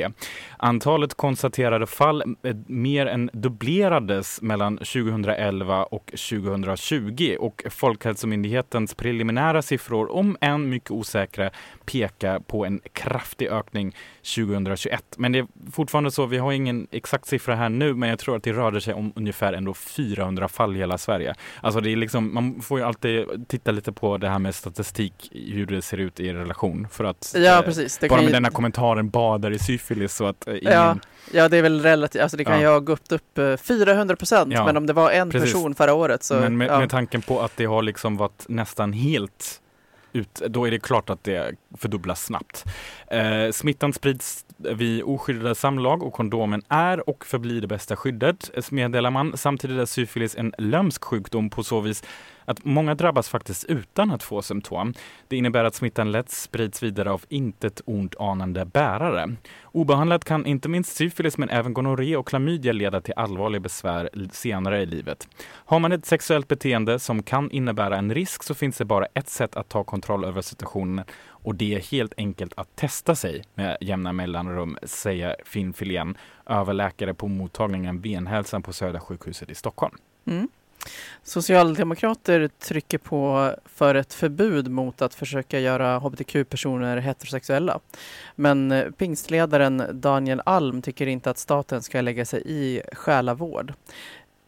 Antalet konstaterade fall eh, mer än dubblerades mellan 2011 och 2020 och Folkhälsomyndighetens preliminära siffror, om än mycket osäkra, pekar på en kraftig ökning 2021. Men det är fortfarande så, vi har ingen exakt siffra här nu, men jag tror att det rörde sig om ungefär ändå 400 fall i hela Sverige. Alltså det är liksom, man får ju alltid titta lite på det här med statistik, hur det ser ut i relation för att ja eh, precis. Det bara med ju, denna kommentaren badar i syfilis så att eh, ingen... Ja, ja, det är väl relativt, alltså det kan Ja. ju ha gått upp eh, 400 procent, Ja, men om det var en precis. person förra året så, Men med, ja. med tanken på att det har liksom varit nästan helt ut, då är det klart att det fördubblas snabbt. Eh, smittan sprids vid oskyddade samlag och kondomen är och förblir det bästa skyddet, eh, meddelar man. Samtidigt är syfilis en lömsk sjukdom på så vis att många drabbas faktiskt utan att få symptom. Det innebär att smittan lätt sprids vidare av intet ont anande bärare. Obehandlat kan inte minst syfilis men även gonorré och klamydia leda till allvarliga besvär senare i livet. Har man ett sexuellt beteende som kan innebära en risk så finns det bara ett sätt att ta kontroll över situationen och det är helt enkelt att testa sig med jämna mellanrum, säger Finn Filén, överläkare på mottagningen Venhälsan på Södra sjukhuset i Stockholm. Mm. Socialdemokrater trycker på för ett förbud mot att försöka göra hbtq-personer heterosexuella. Men eh, pingstledaren Daniel Alm tycker inte att staten ska lägga sig i själavård.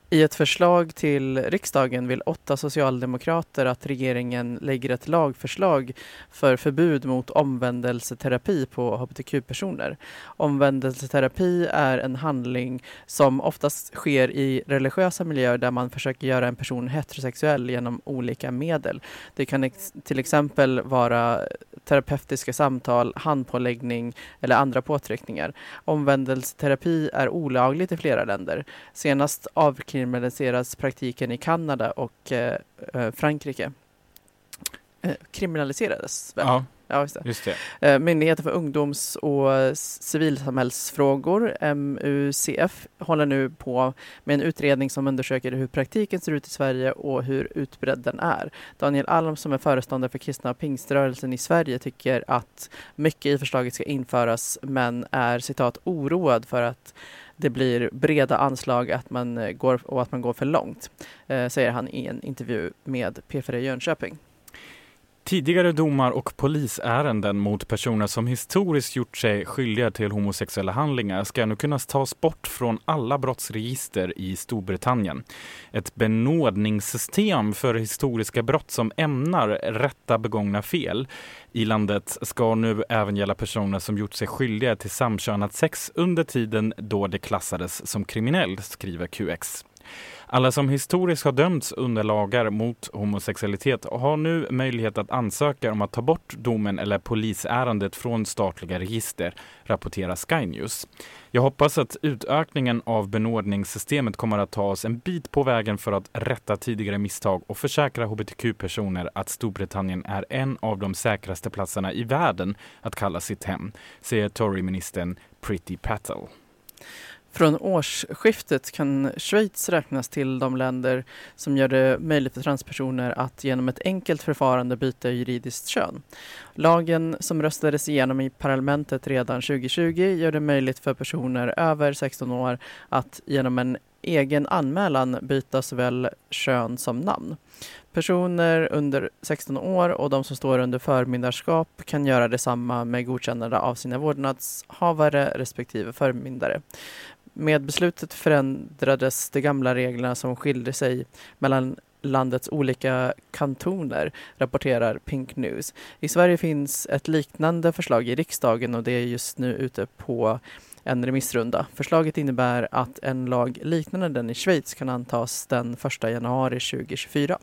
I ett förslag till riksdagen vill åtta socialdemokrater att regeringen lägger ett lagförslag för förbud mot omvändelseterapi på hbtq-personer. Omvändelseterapi är en handling som oftast sker i religiösa miljöer där man försöker göra en person heterosexuell genom olika medel. Det kan ex- till exempel vara terapeutiska samtal, handpåläggning eller andra påtryckningar. Omvändelseterapi är olagligt i flera länder. Senast avkriminaliseras praktiken i Kanada och eh, eh, Frankrike. Eh, kriminaliserades väl? Ja, Ja, just det. just det. Eh, Myndigheten för ungdoms och civilsamhällsfrågor, MUCF, håller nu på med en utredning som undersöker hur praktiken ser ut i Sverige och hur utbredd den är. Daniel Alm som är föreståndare för kristna pingströrelsen i Sverige tycker att mycket i förslaget ska införas men är citat oroad för att det blir breda anslag att man eh, går, och att man går för långt, eh, säger han i en intervju med P4 Jönköping. Tidigare domar och polisärenden mot personer som historiskt gjort sig skyldiga till homosexuella handlingar ska nu kunna tas bort från alla brottsregister i Storbritannien. Ett benådningssystem för historiska brott som ämnar rätta begångna fel i landet ska nu även gälla personer som gjort sig skyldiga till samkönat sex under tiden då det klassades som kriminellt, skriver QX. Alla som historiskt har dömts under lagar mot homosexualitet har nu möjlighet att ansöka om att ta bort domen eller polisärendet från statliga register, rapporterar Sky News. Jag hoppas att utökningen av benådningssystemet kommer att ta oss en bit på vägen för att rätta tidigare misstag och försäkra hbtq-personer att Storbritannien är en av de säkraste platserna i världen att kalla sitt hem, säger Toryministern Pretty Patel. Från årsskiftet kan Schweiz räknas till de länder som gör det möjligt för transpersoner att genom ett enkelt förfarande byta juridiskt kön. Lagen som röstades igenom i parlamentet redan 2020 gör det möjligt för personer över 16 år att genom en egen anmälan byta såväl kön som namn. Personer under 16 år och de som står under förmyndarskap kan göra detsamma med godkännande av sina vårdnadshavare respektive förmyndare. Med beslutet förändrades de gamla reglerna som skilde sig mellan landets olika kantoner, rapporterar Pink News. I Sverige finns ett liknande förslag i riksdagen och det är just nu ute på en remissrunda. Förslaget innebär att en lag liknande den i Schweiz kan antas den 1 januari 2024.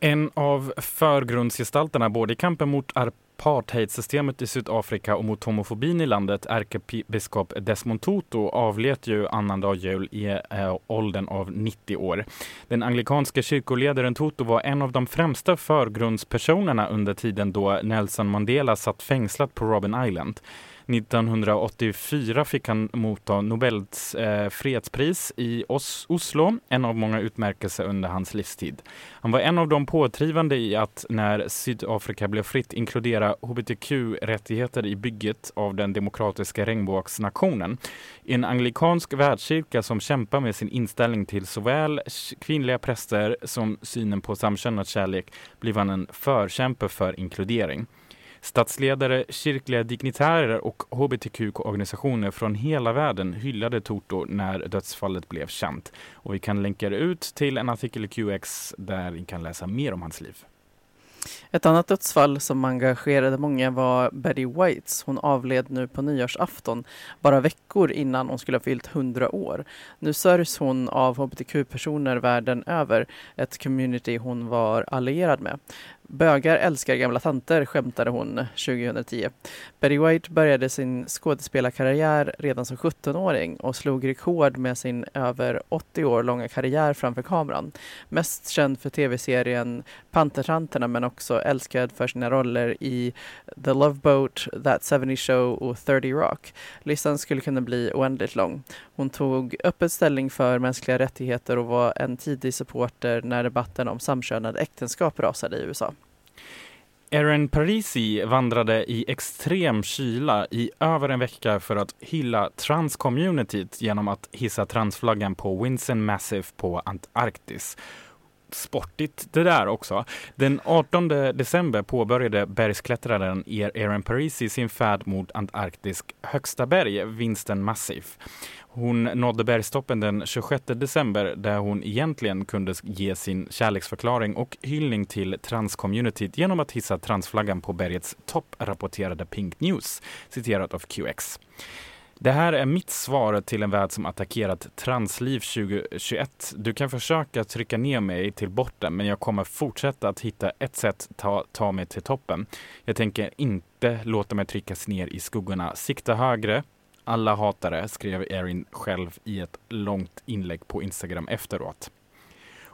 En av förgrundsgestalterna både i kampen mot apartheidsystemet i Sydafrika och mot homofobin i landet, ärkebiskop Desmond Tutu, avled ju annandag jul i eh, åldern av 90 år. Den anglikanske kyrkoledaren Tutu var en av de främsta förgrundspersonerna under tiden då Nelson Mandela satt fängslad på Robben Island. 1984 fick han motta Nobels eh, fredspris i Os Oslo, en av många utmärkelser under hans livstid. Han var en av de pådrivande i att när Sydafrika blev fritt inkludera hbtq-rättigheter i bygget av den demokratiska regnbågsnationen. I en anglikansk världskyrka som kämpar med sin inställning till såväl kvinnliga präster som synen på samkönad kärlek blev han en förkämpe för inkludering. Statsledare, kyrkliga dignitärer och hbtq-organisationer från hela världen hyllade Toto när dödsfallet blev känt. Och vi kan länka ut till en artikel i QX där ni kan läsa mer om hans liv. Ett annat dödsfall som engagerade många var Betty Whites. Hon avled nu på nyårsafton, bara veckor innan hon skulle ha fyllt 100 år. Nu sörjs hon av hbtq-personer världen över, ett community hon var allierad med. Bögar älskar gamla tanter, skämtade hon 2010. Betty White började sin skådespelarkarriär redan som 17-åring och slog rekord med sin över 80 år långa karriär framför kameran. Mest känd för tv-serien Pantertanterna men också älskad för sina roller i The Love Boat, That 70 Show och 30 Rock. Listan skulle kunna bli oändligt lång. Hon tog öppet ställning för mänskliga rättigheter och var en tidig supporter när debatten om samkönade äktenskap rasade i USA. Erin Parisi vandrade i extrem kyla i över en vecka för att hylla transcommunityt genom att hissa transflaggan på Winson Massive på Antarktis. Sportigt det där också. Den 18 december påbörjade bergsklättraren Erin Parisi sin färd mot Antarktis högsta berg, Winston Massive. Hon nådde bergstoppen den 26 december där hon egentligen kunde ge sin kärleksförklaring och hyllning till transcommunityt genom att hissa transflaggan på bergets topp, rapporterade Pink News, citerat av QX. Det här är mitt svar till en värld som attackerat transliv 2021. Du kan försöka trycka ner mig till botten, men jag kommer fortsätta att hitta ett sätt att ta, ta mig till toppen. Jag tänker inte låta mig tryckas ner i skuggorna. Sikta högre, alla hatare, skrev Erin själv i ett långt inlägg på Instagram efteråt.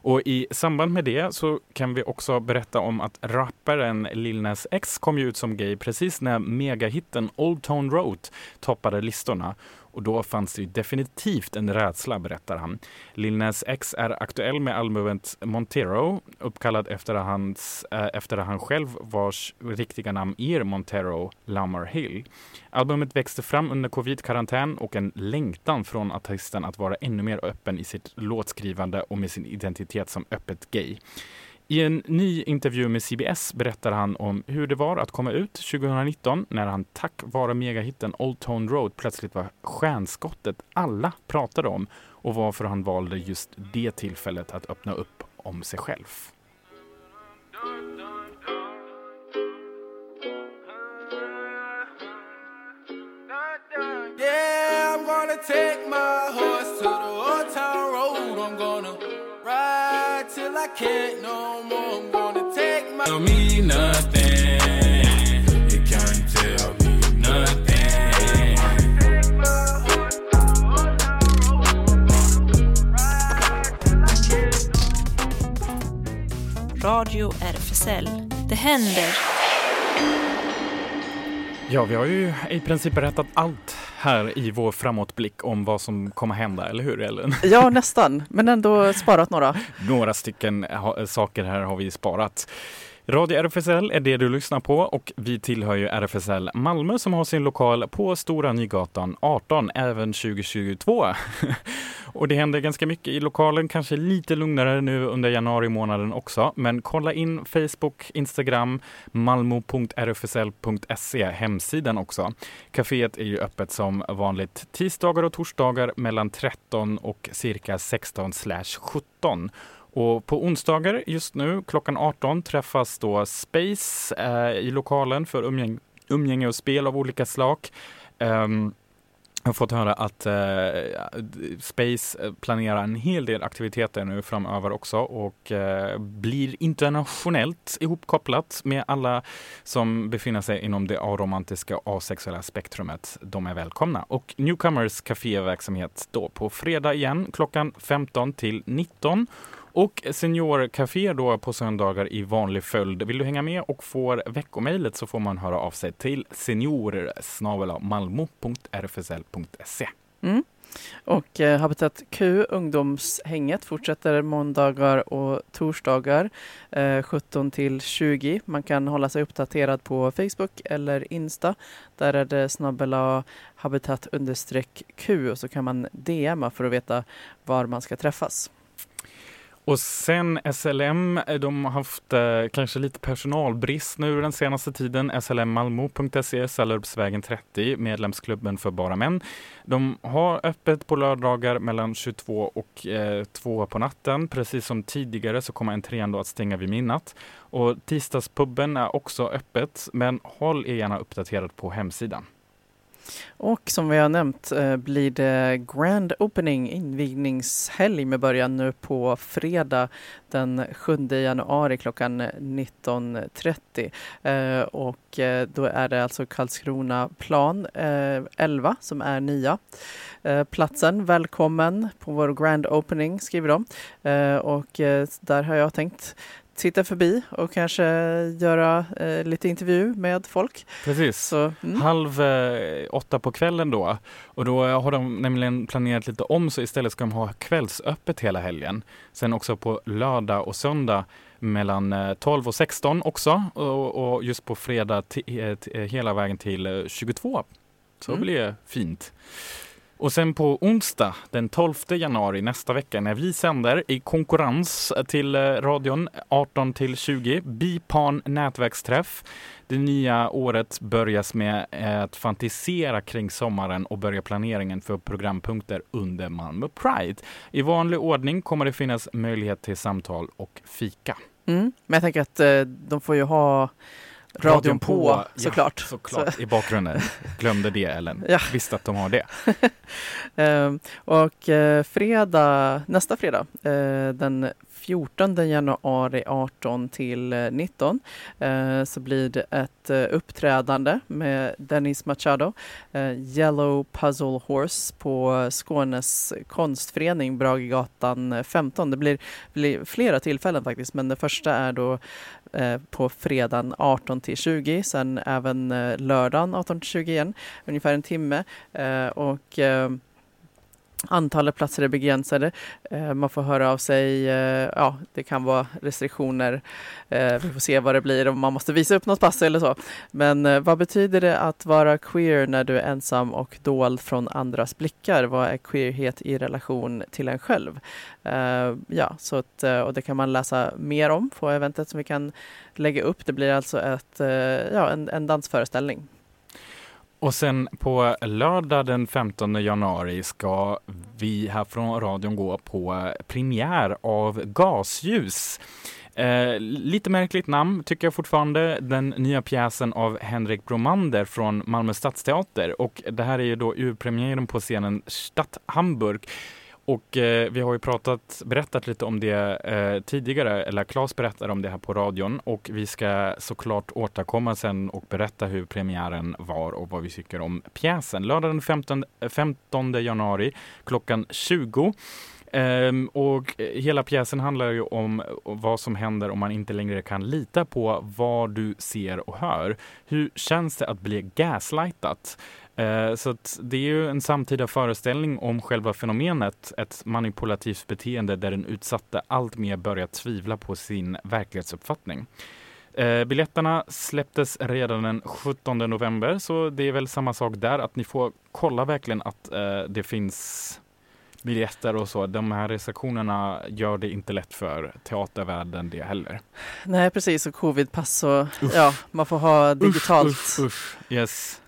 Och i samband med det så kan vi också berätta om att rapparen Lil Nas X kom ut som gay precis när megahitten Old Town Road toppade listorna. Och då fanns det definitivt en rädsla, berättar han. Lil Nas X är aktuell med albumet Montero, uppkallad efter, hans, eh, efter han själv vars riktiga namn är Montero Lamar Hill. Albumet växte fram under covid-karantän och en längtan från artisten att vara ännu mer öppen i sitt låtskrivande och med sin identitet som öppet gay. I en ny intervju med CBS berättar han om hur det var att komma ut 2019 när han tack vare megahitten Old Town Road plötsligt var stjärnskottet alla pratade om och varför han valde just det tillfället att öppna upp om sig själv. Yeah, i can't no more. I'm gonna take my. Tell me nothing. You can't tell me nothing. Radio RFSL. Det händer. Ja, vi har ju i princip berättat allt här i vår framåtblick om vad som kommer hända, eller hur Ellen? Ja, nästan, men ändå sparat några. Några stycken saker här har vi sparat. Radio RFSL är det du lyssnar på och vi tillhör ju RFSL Malmö som har sin lokal på Stora Nygatan 18 även 2022. [LAUGHS] och det händer ganska mycket i lokalen, kanske lite lugnare nu under januari månaden också. Men kolla in Facebook, Instagram, malmo.rfsl.se, hemsidan också. Caféet är ju öppet som vanligt tisdagar och torsdagar mellan 13 och cirka 16 17. Och på onsdagar just nu klockan 18 träffas då Space eh, i lokalen för umgäng umgänge och spel av olika slag. Um, jag har fått höra att eh, Space eh, planerar en hel del aktiviteter nu framöver också och eh, blir internationellt ihopkopplat med alla som befinner sig inom det aromantiska och asexuella spektrumet. De är välkomna. Och Newcomers kaféverksamhet då på fredag igen klockan 15 till 19 och Seniorcafé då på söndagar i vanlig följd. Vill du hänga med och får veckomejlet så får man höra av sig till seniorer malmo.rfsl.se. Mm. Och eh, Habitat Q, ungdomshänget, fortsätter måndagar och torsdagar eh, 17 till 20. Man kan hålla sig uppdaterad på Facebook eller Insta. Där är det snabbela habitat understreck Q och så kan man DMa för att veta var man ska träffas. Och sen SLM, eh, de har haft eh, kanske lite personalbrist nu den senaste tiden. slmmalmo.se, Sallerupsvägen 30, medlemsklubben för bara män. De har öppet på lördagar mellan 22 och eh, 2 på natten. Precis som tidigare så kommer entrén då att stänga vid midnatt. Och tisdagspubben är också öppet, men håll er gärna uppdaterad på hemsidan. Och som vi har nämnt eh, blir det Grand Opening, invigningshelg med början nu på fredag den 7 januari klockan 19.30. Eh, och eh, då är det alltså Karlskrona plan 11 som är nya Platsen, välkommen på vår Grand Opening skriver de. Och där har jag tänkt sitta förbi och kanske göra eh, lite intervju med folk. Precis. Så, mm. Halv eh, åtta på kvällen då. Och då har de nämligen planerat lite om så istället ska de ha kvällsöppet hela helgen. Sen också på lördag och söndag mellan eh, 12 och 16 också och, och just på fredag t- t- hela vägen till eh, 22. Så Mm. blir det fint. Och sen på onsdag den 12 januari nästa vecka när vi sänder i konkurrens till eh, radion 18 till 20 Bipan nätverksträff. Det nya året börjas med eh, att fantisera kring sommaren och börja planeringen för programpunkter under Malmö Pride. I vanlig ordning kommer det finnas möjlighet till samtal och fika. Mm. Men jag tänker att eh, de får ju ha radion, på, såklart. Ja, såklart, i bakgrunden. Glömde det Ellen. [LAUGHS] Ja. Visste att de har det. [LAUGHS] Ehm, och eh, fredag, nästa fredag, eh, den 14 januari 18 till eh, 19 eh, så blir det ett eh, uppträdande med Dennis Machado, eh, Yellow Puzzle Horse på Skånes konstförening, Bragegatan 15. Det blir, blir flera tillfällen faktiskt, men det första är då Eh, på fredagen 18 till 20, sen även eh, lördagen 18 till 20 igen, ungefär en timme. Eh, och Antalet platser är begränsade. Eh, man får höra av sig. Eh, ja, det kan vara restriktioner. Eh, vi får se vad det blir om man måste visa upp något pass eller så. Men vad betyder det att vara queer när du är ensam och dold från andras blickar? Vad är queerhet i relation till en själv? Ja, så att, och det kan man läsa mer om på eventet som vi kan lägga upp. Det blir alltså ett, ja, en, en dansföreställning. Och sen på lördag den 15 januari ska vi här från radion gå på premiär av Gasljus. Eh, lite märkligt namn tycker jag fortfarande. Den nya pjäsen av Henrik Bromander från Malmö Stadsteater. Och det här är ju då urpremiären på scenen Stadt Hamburg. Och eh, vi har ju pratat, berättat lite om det eh, tidigare, eller Claes berättade om det här på radion och vi ska såklart återkomma sen och berätta hur premiären var och vad vi tycker om pjäsen. Lördag den 15, 15 januari klockan 20. Ehm, och hela pjäsen handlar ju om vad som händer om man inte längre kan lita på vad du ser och hör. Hur känns det att bli gaslightat? Eh, Så det är ju en samtida föreställning om själva fenomenet, ett manipulativt beteende där den utsatte allt mer börjar tvivla på sin verklighetsuppfattning. Eh, biljetterna släpptes redan den 17 november så det är väl samma sak där att ni får kolla verkligen att eh, det finns biljetter och så. De här recensionerna gör det inte lätt för teatervärlden det heller. Nej precis, och covidpass och ja, man får ha digitalt. Usch, usch, usch. Yes.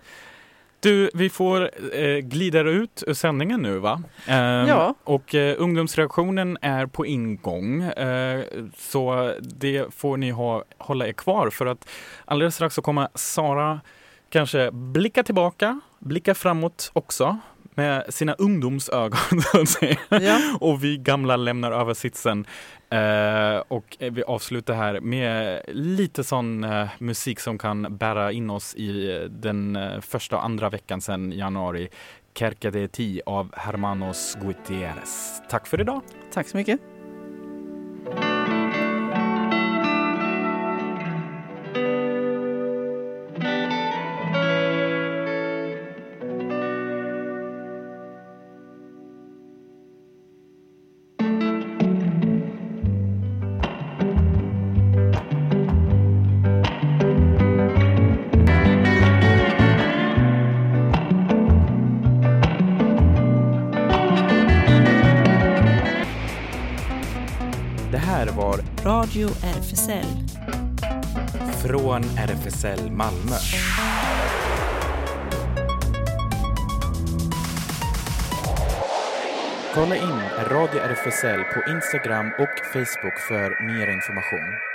Du, vi får eh, glida ut ur sändningen nu va? Ehm, Ja. Och eh, ungdomsreaktionen är på ingång. Eh, så det får ni ha, hålla er kvar för att alldeles strax så kommer Sara kanske blicka tillbaka, blicka framåt också med sina ungdomsögon [LAUGHS] så att säga. Ja. Och vi gamla lämnar över sitsen. Eh, och vi avslutar här med lite sån eh, musik som kan bära in oss i eh, den eh, första och andra veckan sedan januari. Cerca de ti av Hermanos Gutierrez. Tack för idag! Tack så mycket. RFSL Malmö. Kolla in Radio RFSL på Instagram och Facebook för mer information.